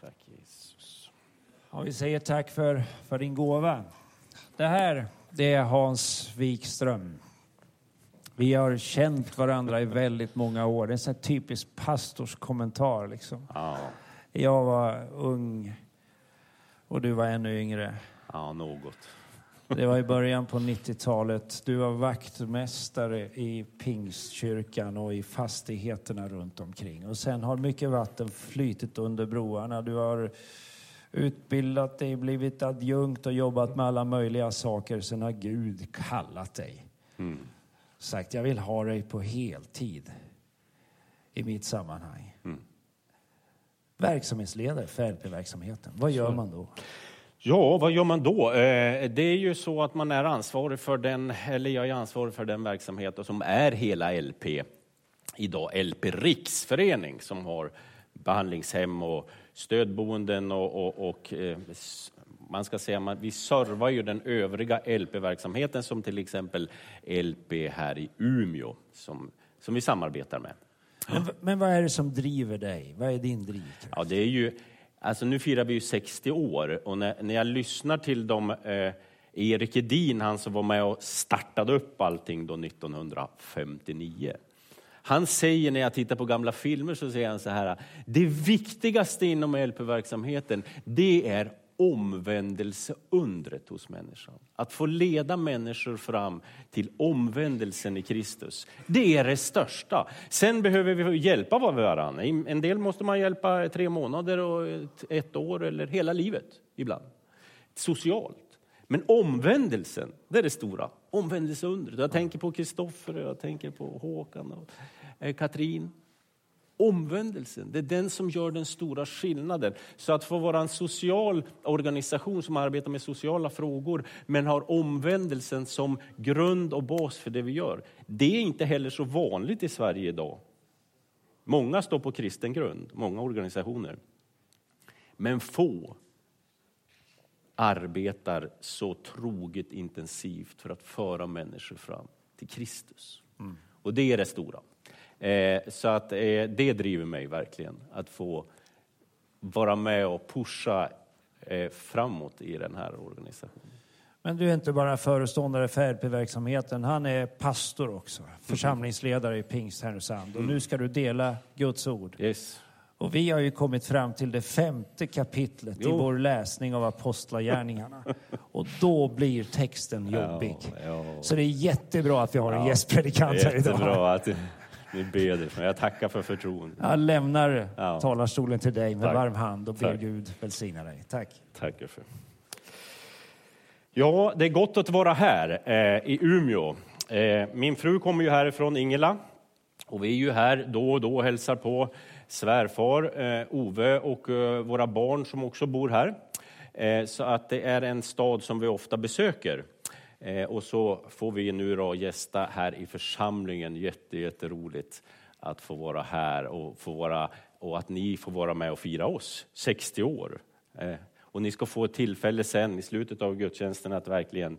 Tack Jesus. Ja, vi säger tack för, för din gåva. Det här, det är Hans Wikström. Vi har känt varandra i väldigt många år. Det är en typisk pastorskommentar. Liksom. Ja, Jag var ung och du var ännu yngre. ja något. Det var i början på 90-talet. Du var vaktmästare i Pingstkyrkan och i fastigheterna runt omkring. Och sen har mycket vatten flytit under broarna. Du har utbildat dig, blivit adjunkt och jobbat med alla möjliga saker. Sen har Gud kallat dig. Sagt, jag vill ha dig på heltid i mitt sammanhang. Verksamhetsledare för LP-verksamheten. Vad gör man då? Ja, vad gör man då? Eh, Det är ju så att man är ansvarig för den, eller jag är ansvarig för den verksamheten som är hela LP idag, LP Riksförening som har behandlingshem och stödboenden och, och, och eh, man ska säga att vi servar ju den övriga LP-verksamheten som till exempel LP här i Umeå som, som vi samarbetar med. Men, men vad är det som driver dig? Vad är din drivkraft? Ja, det är ju, alltså nu firar vi ju 60 år och när, när jag lyssnar till dem, eh, Erik Edin, han som var med och startade upp allting då 1959. Han säger när jag tittar på gamla filmer så säger han så här, det viktigaste inom LP-verksamheten, det är omvändelseundret hos människan. Att få leda människor fram till omvändelsen i Kristus. Det är det största. Sen behöver vi hjälpa varandra. En del måste man hjälpa tre månader och ett- år eller hela livet ibland. Socialt. Men omvändelsen, det är det stora. Omvändelseundret. Jag tänker på Kristoffer, jag tänker på Håkan och eh, Katrin. Omvändelsen, det är den som gör den stora skillnaden. Så att få vara en social organisation som arbetar med sociala frågor men har omvändelsen som grund och bas för det vi gör. Det är inte heller så vanligt i Sverige idag. Många står på kristen grund, många organisationer. Men få arbetar så troget intensivt för att föra människor fram till Kristus. Och det är det stora. Eh, så att eh, det driver mig verkligen, att få vara med och pusha eh, framåt i den här organisationen. Men du är inte bara föreståndare för LP-verksamheten, han är pastor också. Församlingsledare i Pingst Härnösand. Och nu ska du dela Guds ord. Yes. Och vi har ju kommit fram till det femte kapitlet i Jo. vår läsning av Apostlagärningarna. Och då blir texten jobbig. ja. Så det är jättebra att vi har en gästpredikant här idag. Jättebra att ni ber för. Jag tackar för förtroendet. Jag lämnar Ja. talarstolen till dig med Tack. varm hand och ber Tack. Gud välsigna dig. Tack. Tackar för. Ja, det är gott att vara här eh, i Umeå. Eh, min fru kommer ju härifrån, Ingela. Och vi är ju här då och då och hälsar på svärfar eh, Ove och eh, våra barn som också bor här. Eh, så att det är en stad som vi ofta besöker. Eh, och så får vi nu då gästa här i församlingen. Jätte, jätteroligt att få vara här och, få vara, och att ni får vara med och fira oss, 60 år. Eh, och ni ska få ett tillfälle sen i slutet av gudstjänsten att verkligen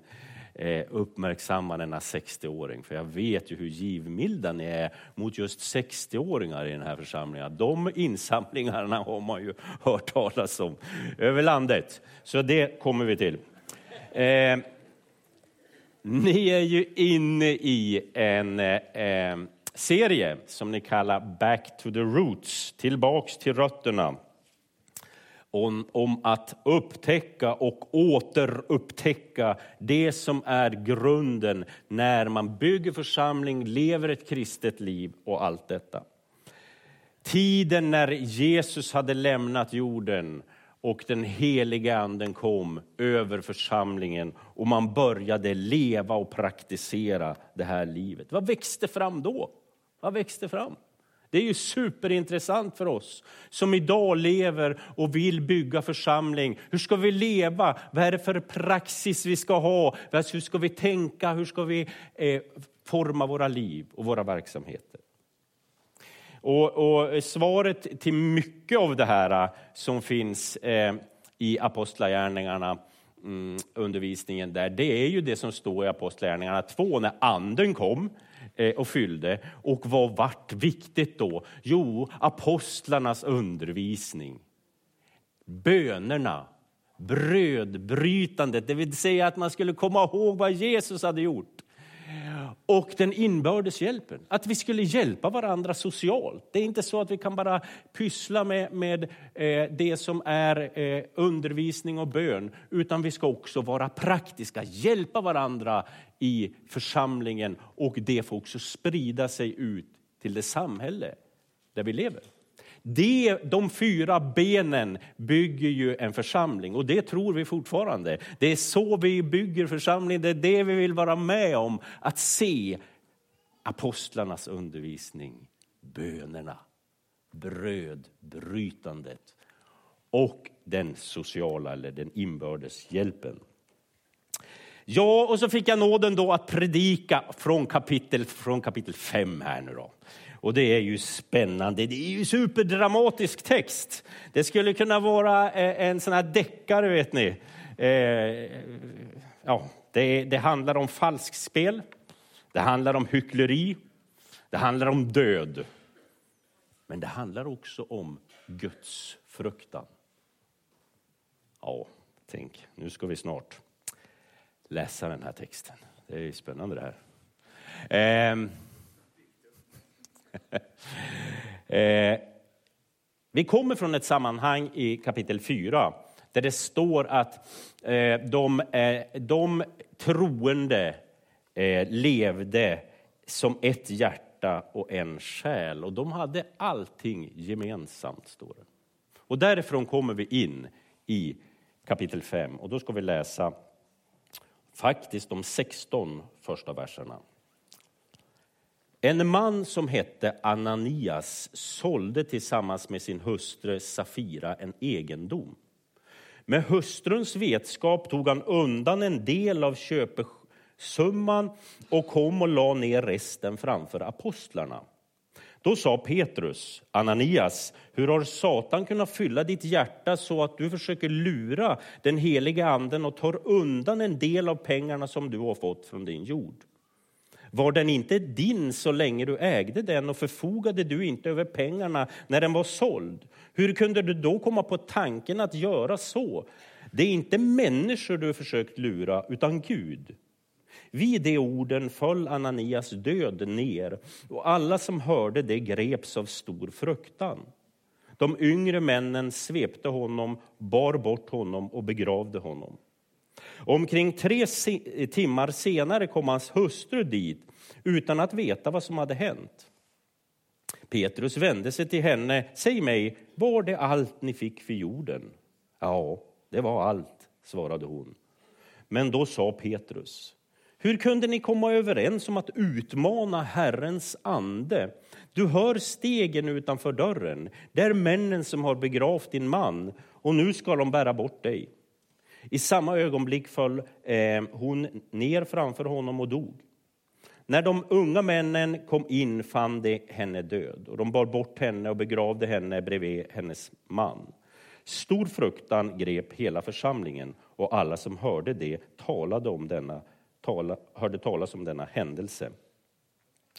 eh, uppmärksamma denna 60-åring. För jag vet ju hur givmilda ni är mot just 60-åringar i den här församlingen. De insamlingarna har man ju hört talas om över landet. Så det kommer vi till. Ni är ju inne i en eh, serie som ni kallar Back to the Roots, tillbaks till rötterna om, om att upptäcka och återupptäcka det som är grunden när man bygger församling, lever ett kristet liv och allt detta. Tiden när Jesus hade lämnat jorden och den heliga anden kom över församlingen och man började leva och praktisera det här livet. Vad växte fram då? Vad växte fram? Det är ju superintressant för oss som idag lever och vill bygga församling. Hur ska vi leva? Vad är det för praxis vi ska ha? Hur ska vi tänka? Hur ska vi eh, forma våra liv och våra verksamheter? Och, och svaret till mycket av det här äh, som finns eh, i Apostlagärningarna, mm, undervisningen där, det är ju det som står i Apostlagärningarna 2, när anden kom eh, och fyllde. Och vad vart viktigt då? Jo, apostlarnas undervisning. bönerna, brödbrytandet, det vill säga att man skulle komma ihåg vad Jesus hade gjort. Och den inbördes hjälpen, att vi skulle hjälpa varandra socialt. Det är inte så att vi kan bara pyssla med, med eh, det som är eh, undervisning och bön, utan vi ska också vara praktiska, hjälpa varandra i församlingen och det får också sprida sig ut till det samhälle där vi lever. Det, de fyra benen bygger ju en församling och det tror vi fortfarande. Det är så vi bygger församling, det är det vi vill vara med om. Att se apostlarnas undervisning, bönerna, brödbrytandet och den sociala eller den inbördes hjälpen. Ja, och så fick jag nåden då att predika från kapitel, från kapitel 5 här nu då. Och det är ju spännande. Det är ju superdramatisk text. Det skulle kunna vara eh, en sån här deckare, vet ni. Eh, ja, det, det handlar om falskspel, det handlar om hyckleri, det handlar om död. Men det handlar också om Guds fruktan. Ja, tänk, nu ska vi snart läsa den här texten. Det är spännande det här. Eh, eh, vi kommer från ett sammanhang i kapitel 4 där det står att eh, de, eh, de troende eh, levde som ett hjärta och en själ. Och de hade allting gemensamt, står det. Och därifrån kommer vi in i kapitel 5 och då ska vi läsa faktiskt de 16 första verserna. En man som hette Ananias sålde tillsammans med sin hustru Safira en egendom. Med hustruns vetskap tog han undan en del av köpesumman och kom och la ner resten framför apostlarna. Då sa Petrus, Ananias, hur har Satan kunnat fylla ditt hjärta så att du försöker lura den helige anden och tar undan en del av pengarna som du har fått från din jord? Var den inte din så länge du ägde den och förfogade du inte över pengarna när den var såld? Hur kunde du då komma på tanken att göra så? Det är inte människor du försökt lura, utan Gud. Vid de orden föll Ananias död ner och alla som hörde det greps av stor fruktan. De yngre männen svepte honom, bar bort honom och begravde honom. Omkring tre timmar senare kom hans hustru dit utan att veta vad som hade hänt. Petrus vände sig till henne. Säg mig, var det allt ni fick för jorden? Ja, det var allt, svarade hon. Men då sa Petrus, hur kunde ni komma överens om att utmana Herrens ande? Du hör stegen utanför dörren. Det är männen som har begravt din man och nu ska de bära bort dig. I samma ögonblick föll eh, hon ner framför honom och dog. När de unga männen kom in fann de henne död och de bar bort henne och begravde henne bredvid hennes man. Stor fruktan grep hela församlingen och alla som hörde det talade om denna, tala, hörde talas om denna händelse.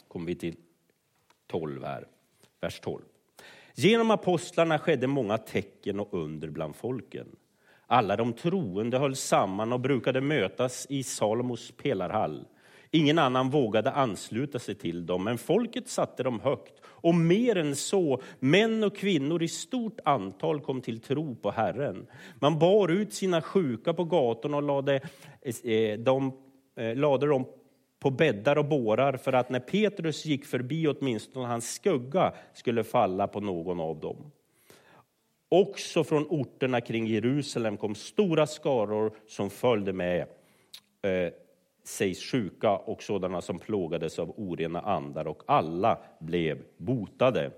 Kommer vi till 12 här, vers 12. Genom apostlarna skedde många tecken och under bland folken. Alla de troende höll samman och brukade mötas i Salomos pelarhall. Ingen annan vågade ansluta sig till dem, men folket satte dem högt. Och mer än så, män och kvinnor i stort antal kom till tro på Herren. Man bar ut sina sjuka på gatorna och lade, eh, eh, lade dem på bäddar och bårar för att när Petrus gick förbi åtminstone hans skugga skulle falla på någon av dem. Också från orterna kring Jerusalem kom stora skaror som följde med eh, sig sjuka och sådana som plågades av orena andar och alla blev botade.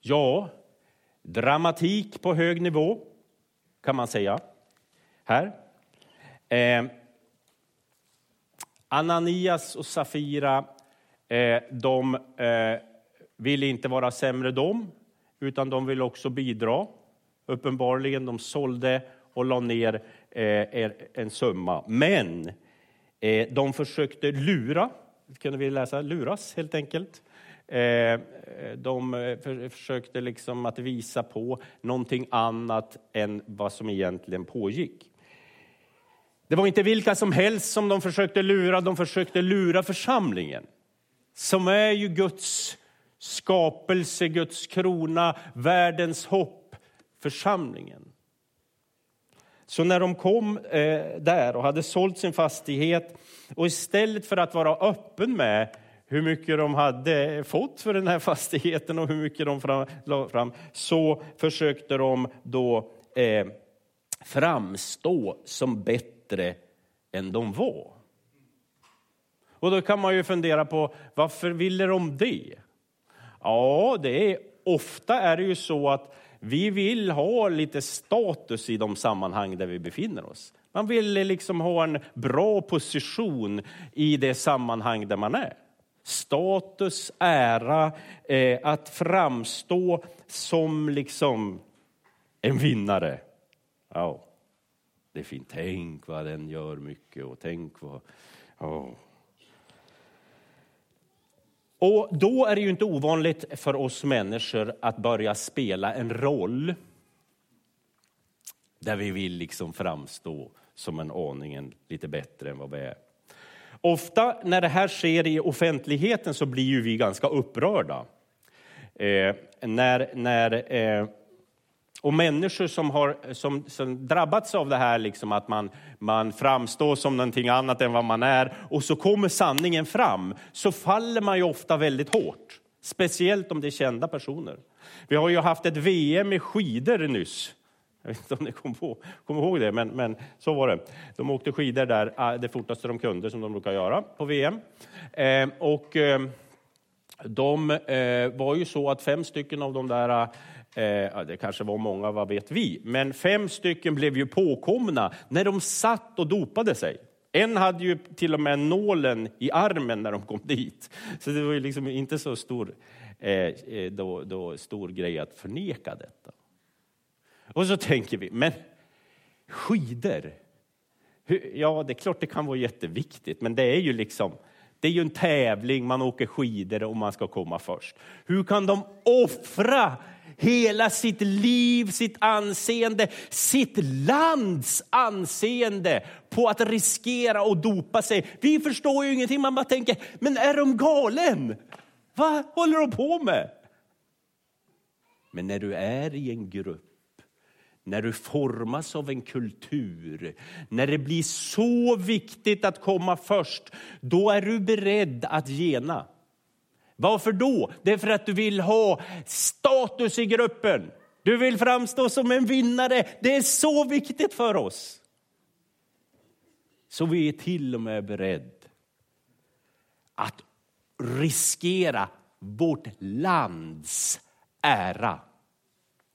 Ja, dramatik på hög nivå kan man säga här. Eh, Ananias och Safira, eh, de eh, ville inte vara sämre de, utan de ville också bidra. Uppenbarligen, de sålde och la ner eh, en summa. Men eh, de försökte lura, kunde vi läsa, luras helt enkelt. Eh, de försökte liksom att visa på någonting annat än vad som egentligen pågick. Det var inte vilka som helst som de försökte lura, de försökte lura församlingen som är ju Guds skapelse, Guds krona, världens hopp, församlingen. Så när de kom eh, där och hade sålt sin fastighet och istället för att vara öppen med hur mycket de hade fått för den här fastigheten och hur mycket de fram, la fram, så försökte de då eh, framstå som bättre än de var. Och då kan man ju fundera på varför ville de det? Ja, det är, ofta är det ju så att vi vill ha lite status i de sammanhang där vi befinner oss. Man vill liksom ha en bra position i det sammanhang där man är. Status, ära, eh, att framstå som liksom en vinnare. Ja, det är fint. Tänk vad den gör mycket och tänk vad... Oh. Och då är det ju inte ovanligt för oss människor att börja spela en roll där vi vill liksom framstå som en aningen lite bättre än vad vi är. Ofta när det här sker i offentligheten så blir ju vi ganska upprörda. Eh, när, när eh, och människor som har som, som drabbats av det här, liksom att man, man framstår som någonting annat än vad man är, och så kommer sanningen fram, så faller man ju ofta väldigt hårt. Speciellt om det är kända personer. Vi har ju haft ett VM i skidor nyss. Jag vet inte om ni kommer ihåg, kom ihåg det, men, men, så var det. De åkte skidor där ah, det fortaste de kunde, som de brukar göra på VM. Eh, och eh, de eh, var ju så att fem stycken av de där Eh, det kanske var många, vad vet vi? Men fem stycken blev ju påkomna när de satt och dopade sig. En hade ju till och med nålen i armen när de kom dit. Så det var ju liksom inte så stor, eh, eh då, då, stor grej att förneka detta. Och så tänker vi, men skidor? Ja, det är klart det kan vara jätteviktigt, men det är ju liksom det är ju en tävling, man åker skidor och man ska komma först. Hur kan de offra hela sitt liv, sitt anseende, sitt lands anseende på att riskera och dopa sig. Vi förstår ju ingenting, man bara tänker, men är de galen? Vad håller de på med? Men när du är i en grupp när du formas av en kultur, när det blir så viktigt att komma först, då är du beredd att gena. Varför då? Det är för att du vill ha status i gruppen. Du vill framstå som en vinnare. Det är så viktigt för oss. Så vi är till och med beredda att riskera vårt lands ära.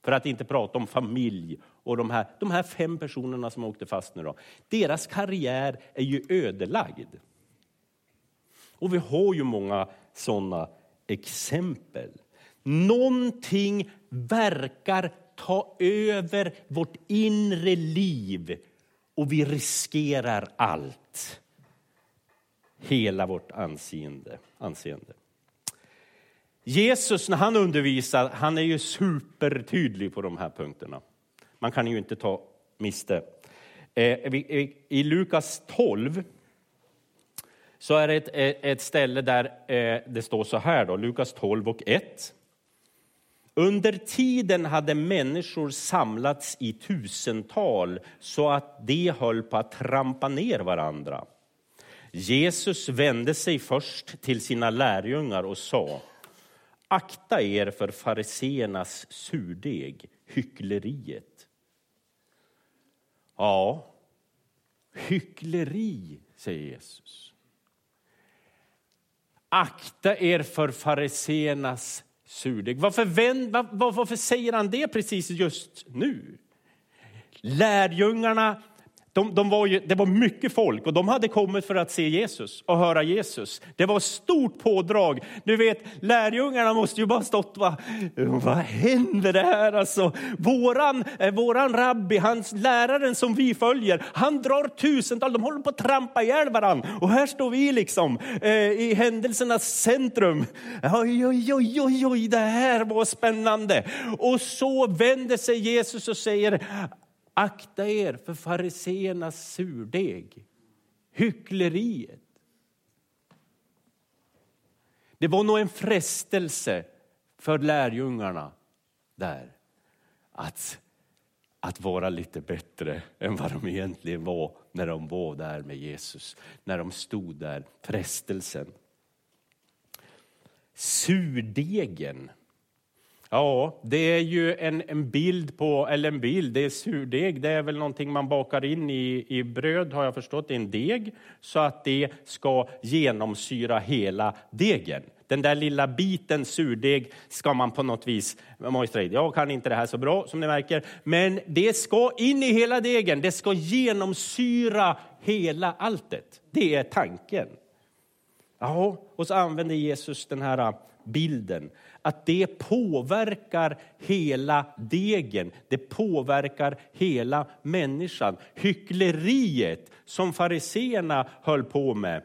För att inte prata om familj och de här, de här fem personerna som åkte fast nu. Då, deras karriär är ju ödelagd. Och vi har ju många sådana exempel. Någonting verkar ta över vårt inre liv och vi riskerar allt. Hela vårt anseende. anseende. Jesus, när han undervisar, han är ju supertydlig på de här punkterna. Man kan ju inte ta miste. Eh, I Lukas 12 så är det ett, eh, ett ställe där eh, det står så här, då, Lukas 12 och 1. Under tiden hade människor samlats i tusental så att de höll på att trampa ner varandra. Jesus vände sig först till sina lärjungar och sa Akta er för fariseernas surdeg, hyckleriet. Ja, hyckleri, säger Jesus. Akta er för fariseernas surdeg. Varför, vänd, var, varför säger han det precis just nu? Lärjungarna de, de var ju, det var mycket folk och de hade kommit för att se Jesus och höra Jesus. Det var stort pådrag. Du vet, lärjungarna måste ju bara stått va, vad händer det här alltså? Våran, eh, våran rabbi, hans läraren som vi följer, han drar tusental, de håller på att trampa ihjäl varann, Och här står vi liksom eh, i händelsernas centrum. Oj, oj, oj, oj, oj, det här var spännande. Och så vänder sig Jesus och säger, Akta er för fariseernas surdeg, hyckleriet. Det var nog en frestelse för lärjungarna där att, att vara lite bättre än vad de egentligen var när de var där med Jesus, när de stod där. Frestelsen. Surdegen Ja, det är ju en, en bild på, eller en bild, det är surdeg, det är väl någonting man bakar in i, i bröd har jag förstått, i en deg, så att det ska genomsyra hela degen. Den där lilla biten surdeg ska man på något vis. Jag kan inte det här så bra som ni märker, men det ska in i hela degen. Det ska genomsyra hela alltet. Det är tanken. Ja, och så använder Jesus den här ah, bilden att det påverkar hela degen, det påverkar hela människan. Hyckleriet som fariseerna höll på med,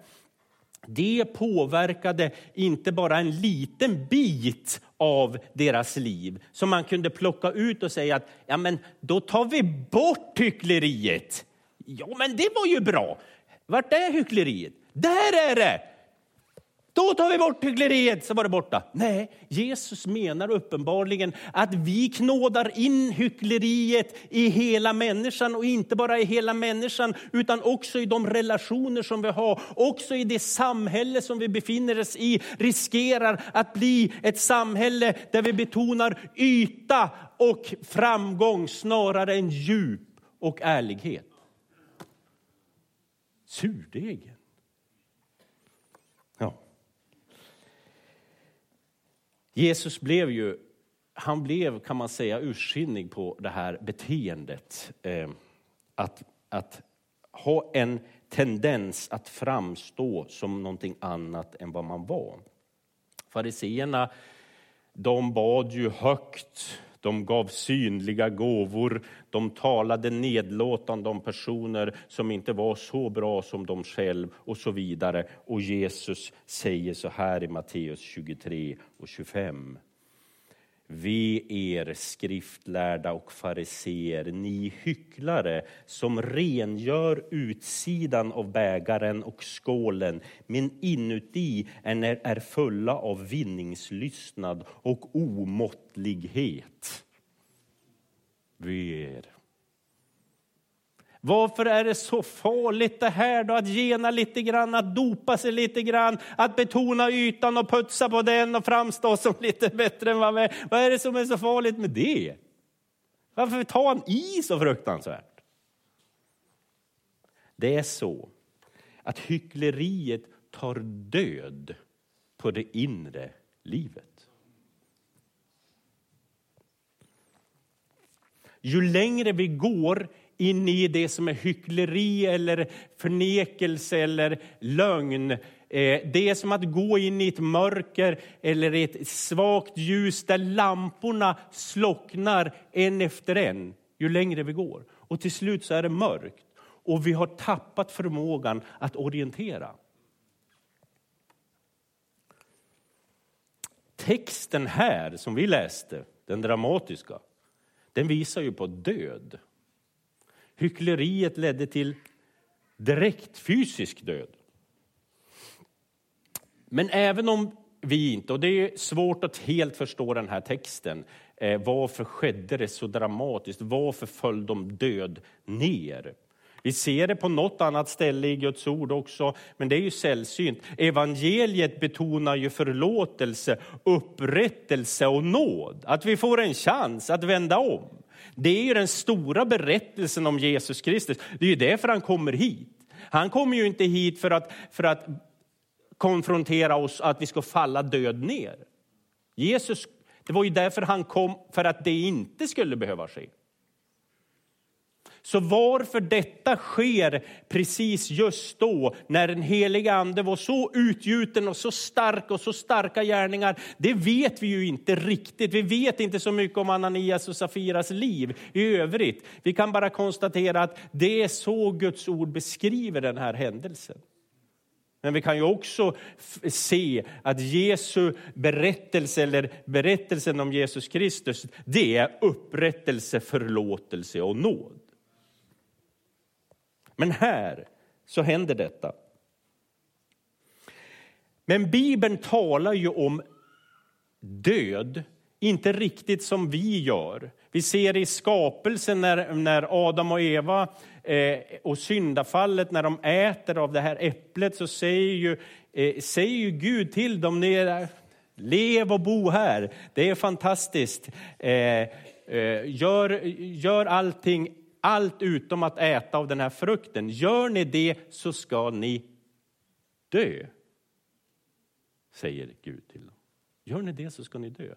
det påverkade inte bara en liten bit av deras liv som man kunde plocka ut och säga att ja, men då tar vi bort hyckleriet. Ja, men det var ju bra. Vart är hyckleriet? Där är det! Då tar vi bort hyckleriet, så var det borta. Nej, Jesus menar uppenbarligen att vi knådar in hyckleriet i hela människan och inte bara i hela människan utan också i de relationer som vi har, också i det samhälle som vi befinner oss i riskerar att bli ett samhälle där vi betonar yta och framgång snarare än djup och ärlighet. Surdegen. Jesus blev ju, han blev kan man säga ursinnig på det här beteendet. Eh, att, att ha en tendens att framstå som någonting annat än vad man var. Fariseerna, de bad ju högt de gav synliga gåvor, de talade nedlåtande om personer som inte var så bra som de själv och så vidare. Och Jesus säger så här i Matteus 23 och 25. Ve er skriftlärda och fariseer, ni hycklare som rengör utsidan av bägaren och skålen men inuti är fulla av vinningslystnad och omåttlighet. Ve er. Varför är det så farligt det här då? Att gena lite grann, att dopa sig lite grann, att betona ytan och putsa på den och framstå som lite bättre än vad vi är. Vad är det som är så farligt med det? Varför tar han i så fruktansvärt? Det är så att hyckleriet tar död på det inre livet. Ju längre vi går in i det som är hyckleri eller förnekelse eller lögn. Eh, det är som att gå in i ett mörker eller ett svagt ljus där lamporna slocknar en efter en ju längre vi går. Och till slut så är det mörkt och vi har tappat förmågan att orientera. Texten här som vi läste, den dramatiska, den visar ju på död. Hyckleriet ledde till direkt fysisk död. Men även om vi inte, och det är svårt att helt förstå den här texten, eh, varför skedde det så dramatiskt? Varför föll de död ner? Vi ser det på något annat ställe i Guds ord också, men det är ju sällsynt. Evangeliet betonar ju förlåtelse, upprättelse och nåd. Att vi får en chans att vända om. Det är ju den stora berättelsen om Jesus Kristus. Det är ju därför han kommer hit. Han kommer ju inte hit för att, för att konfrontera oss att vi ska falla död ner. Jesus, det var ju därför han kom, för att det inte skulle behöva ske. Så varför detta sker precis just då, när den heliga ande var så utgjuten och så stark och så starka gärningar, det vet vi ju inte riktigt. Vi vet inte så mycket om Ananias och Safiras liv i övrigt. Vi kan bara konstatera att det är så Guds ord beskriver den här händelsen. Men vi kan ju också se att Jesu berättelse, eller berättelsen om Jesus Kristus, det är upprättelse, förlåtelse och nåd. Men här så händer detta. Men Bibeln talar ju om död, inte riktigt som vi gör. Vi ser i skapelsen när, när Adam och Eva eh, och syndafallet, när de äter av det här äpplet så säger ju, eh, säger ju Gud till dem, lev och bo här, det är fantastiskt. Eh, eh, gör, gör allting allt utom att äta av den här frukten. Gör ni det så ska ni dö, säger Gud till dem. Gör ni det så ska ni dö.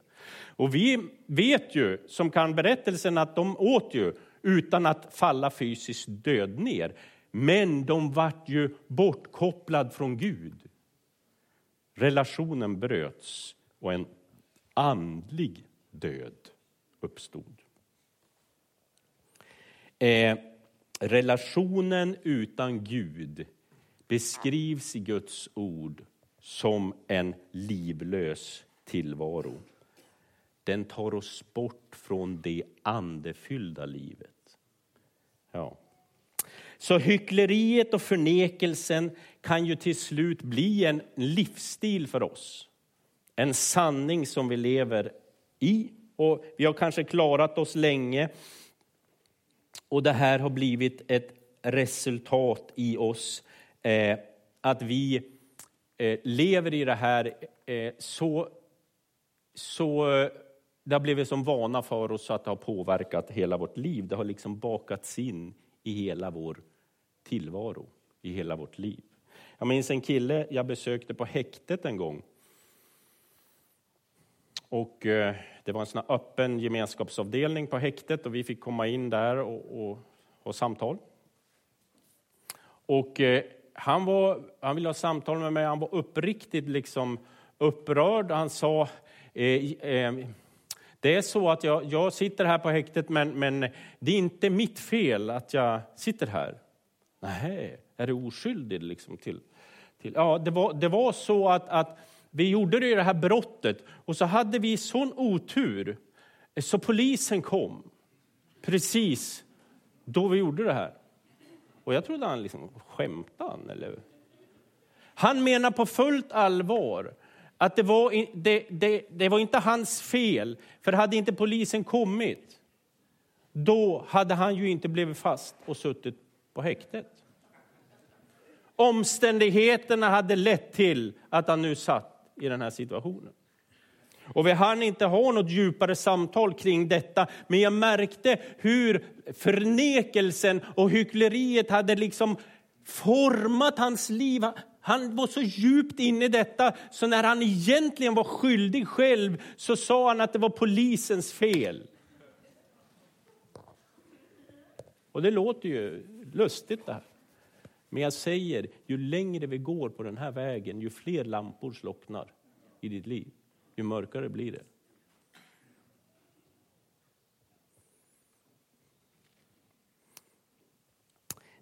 Och vi vet ju, som kan berättelsen, att de åt ju utan att falla fysiskt död ner. Men de vart ju bortkopplad från Gud. Relationen bröts och en andlig död uppstod. Eh, relationen utan Gud beskrivs i Guds ord som en livlös tillvaro. Den tar oss bort från det andefyllda livet. Ja. Så hyckleriet och förnekelsen kan ju till slut bli en livsstil för oss. En sanning som vi lever i. Och vi har kanske klarat oss länge och det här har blivit ett resultat i oss, eh, att vi eh, lever i det här eh, så, så det har blivit som vana för oss att det har påverkat hela vårt liv. Det har liksom bakats in i hela vår tillvaro, i hela vårt liv. Jag minns en kille jag besökte på häktet en gång. Och eh, det var en sån öppen gemenskapsavdelning på häktet och vi fick komma in där och, och ha samtal. Och eh, han, var, han ville ha samtal med mig, han var uppriktigt liksom upprörd. Han sa, eh, eh, det är så att jag, jag sitter här på häktet men, men det är inte mitt fel att jag sitter här. Nej, är du oskyldig liksom till, till... Ja, det var, det var så att, att vi gjorde det, det här brottet och så hade vi sån otur så polisen kom precis då vi gjorde det här. Och jag trodde han liksom skämtade. Eller? Han menar på fullt allvar att det var, det, det, det var inte hans fel, för hade inte polisen kommit då hade han ju inte blivit fast och suttit på häktet. Omständigheterna hade lett till att han nu satt i den här situationen. Och vi hann inte ha något djupare samtal kring detta, men jag märkte hur förnekelsen och hyckleriet hade liksom format hans liv. Han var så djupt inne i detta, så när han egentligen var skyldig själv så sa han att det var polisens fel. Och det låter ju lustigt det här. Men jag säger, ju längre vi går på den här vägen, ju fler lampor slocknar i ditt liv, ju mörkare blir det.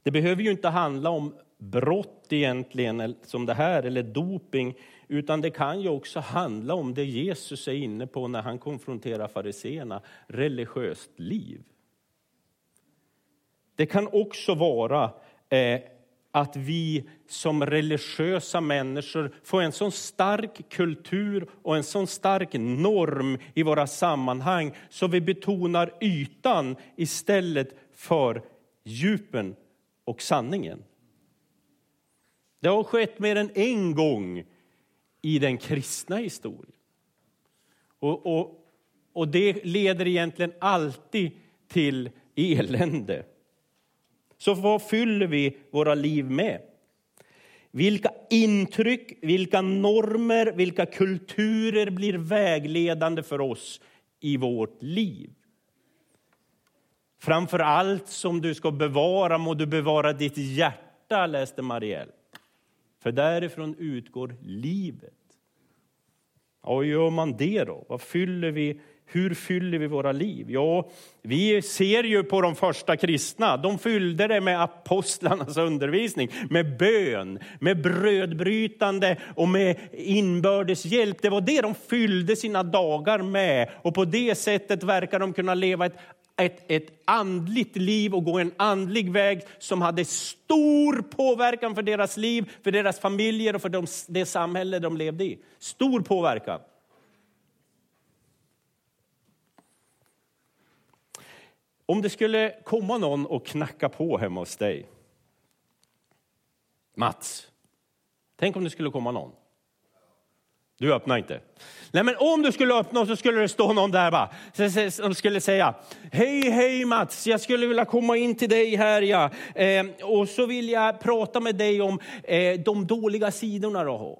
Det behöver ju inte handla om brott egentligen, som det här, eller doping, utan det kan ju också handla om det Jesus är inne på när han konfronterar fariseerna, religiöst liv. Det kan också vara eh, att vi som religiösa människor får en sån stark kultur och en sån stark norm i våra sammanhang så vi betonar ytan istället för djupen och sanningen. Det har skett mer än en gång i den kristna historien. Och, och, och det leder egentligen alltid till elände. Så vad fyller vi våra liv med? Vilka intryck, vilka normer, vilka kulturer blir vägledande för oss i vårt liv? Framför allt som du ska bevara må du bevara ditt hjärta, läste Marielle. För därifrån utgår livet. Ja, hur gör man det då? Vad fyller vi hur fyller vi våra liv? Ja, vi ser ju på de första kristna. De fyllde det med apostlarnas undervisning, med bön, med brödbrytande och med inbördes hjälp. Det var det de fyllde sina dagar med och på det sättet verkar de kunna leva ett ett, ett andligt liv och gå en andlig väg som hade stor påverkan för deras liv, för deras familjer och för de, det samhälle de levde i. Stor påverkan. Om det skulle komma någon och knacka på hemma hos dig. Mats, tänk om det skulle komma någon. Du öppnar inte. Nej, men om du skulle öppna så skulle det stå någon där bara, som skulle säga Hej, hej Mats, jag skulle vilja komma in till dig här ja. Eh, och så vill jag prata med dig om eh, de dåliga sidorna du har.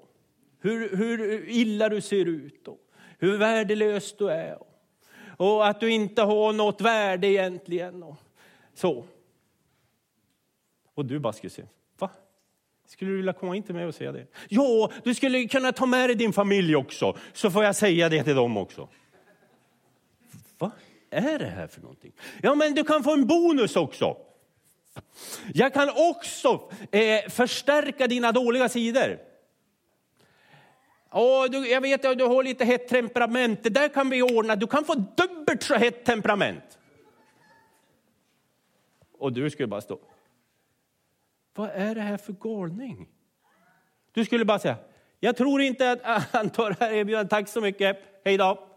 Hur, hur illa du ser ut och hur värdelös du är och att du inte har något värde egentligen. Och så. Och du bara skulle säga, va? Skulle du vilja komma in till mig och säga det? Ja, du skulle kunna ta med dig din familj också, så får jag säga det till dem också. Vad är det här för någonting? Ja, men du kan få en bonus också. Jag kan också eh, förstärka dina dåliga sidor. Åh, du, jag vet att du har lite hett temperament, det där kan vi ordna. Du kan få dubbelt så hett temperament. Och du skulle bara stå. Vad är det här för galning? Du skulle bara säga, jag tror inte att han tar det här erbjudandet, tack så mycket, hej då.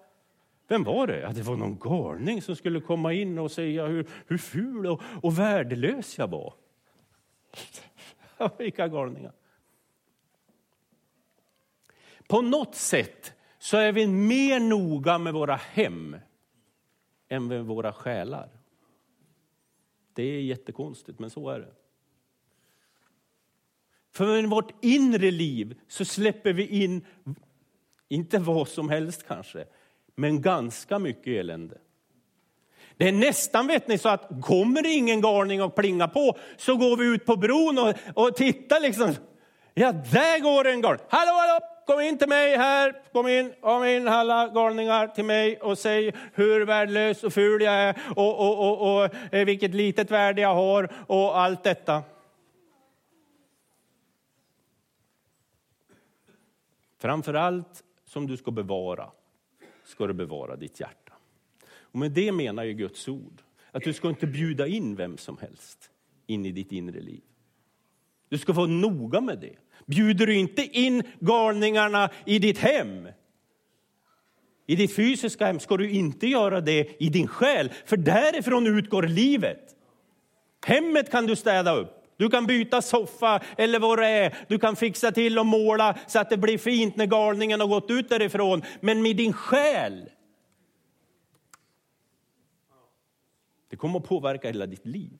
Vem var det? Ja, det var någon galning som skulle komma in och säga hur, hur ful och, och värdelös jag var. Vilka galningar. På något sätt så är vi mer noga med våra hem än med våra själar. Det är jättekonstigt, men så är det. För i vårt inre liv så släpper vi in, inte vad som helst kanske, men ganska mycket elände. Det är nästan vet ni, så att kommer det ingen galning och plinga på så går vi ut på bron och, och tittar liksom. Ja, där går en galning. Hallå, hallå! Kom in till mig här, kom in, kom in alla galningar till mig och säg hur värdelös och ful jag är och, och, och, och eh, vilket litet värde jag har och allt detta. Framför allt som du ska bevara, ska du bevara ditt hjärta. Och med det menar ju Guds ord att du ska inte bjuda in vem som helst in i ditt inre liv. Du ska vara noga med det. Bjuder du inte in galningarna i ditt hem, i ditt fysiska hem, ska du inte göra det i din själ, för därifrån utgår livet. Hemmet kan du städa upp. Du kan byta soffa eller vad det är. Du kan fixa till och måla så att det blir fint när galningen har gått ut därifrån. Men med din själ, det kommer att påverka hela ditt liv.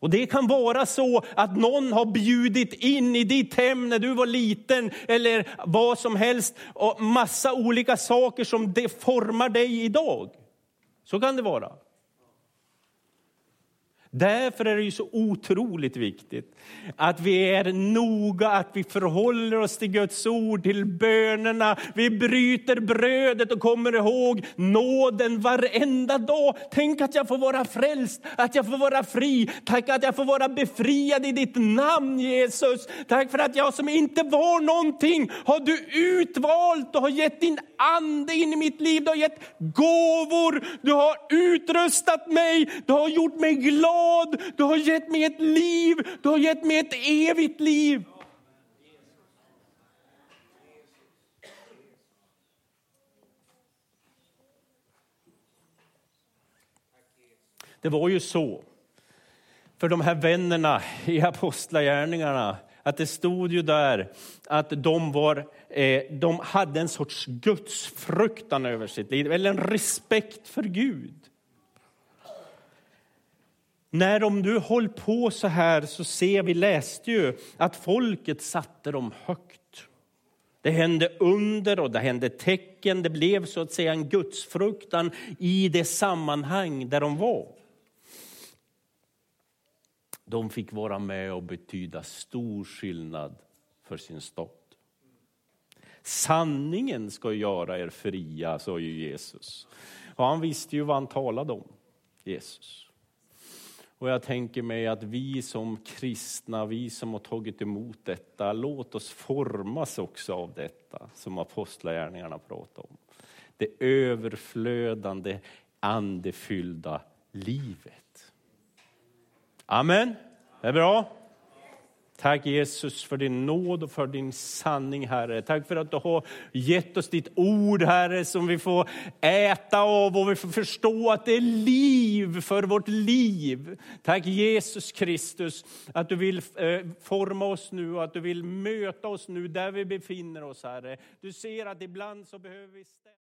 Och det kan vara så att någon har bjudit in i ditt hem när du var liten eller vad som helst och massa olika saker som det formar dig idag. Så kan det vara. Därför är det ju så otroligt viktigt att vi är noga, att vi förhåller oss till Guds ord, till bönerna. Vi bryter brödet och kommer ihåg nåden varenda dag. Tänk att jag får vara frälst, att jag får vara fri. Tack att jag får vara befriad i ditt namn Jesus. Tack för att jag som inte var någonting har du utvalt och har gett din ande in i mitt liv. Du har gett gåvor, du har utrustat mig, du har gjort mig glad nåd, du har gett mig ett liv, du har gett mig ett evigt liv. Det var ju så för de här vännerna i Apostlagärningarna att det stod ju där att de, var, eh, de hade en sorts gudsfruktan över sitt liv, eller en respekt för Gud. När de nu höll på så här så ser vi, läste ju, att folket satte dem högt. Det hände under och det hände tecken. Det blev så att säga en gudsfruktan i det sammanhang där de var. De fick vara med och betyda stor skillnad för sin stad. Sanningen ska göra er fria, sa ju Jesus. Och han visste ju vad han talade om, Jesus. Och jag tänker mig att vi som kristna, vi som har tagit emot detta, låt oss formas också av detta som apostlagärningarna pratar om. Det överflödande, andefyllda livet. Amen. Det är bra. Tack Jesus för din nåd och för din sanning Herre. Tack för att du har gett oss ditt ord Herre som vi får äta av och vi får förstå att det är liv för vårt liv. Tack Jesus Kristus att du vill eh, forma oss nu och att du vill möta oss nu där vi befinner oss Herre. Du ser att ibland så behöver vi ställa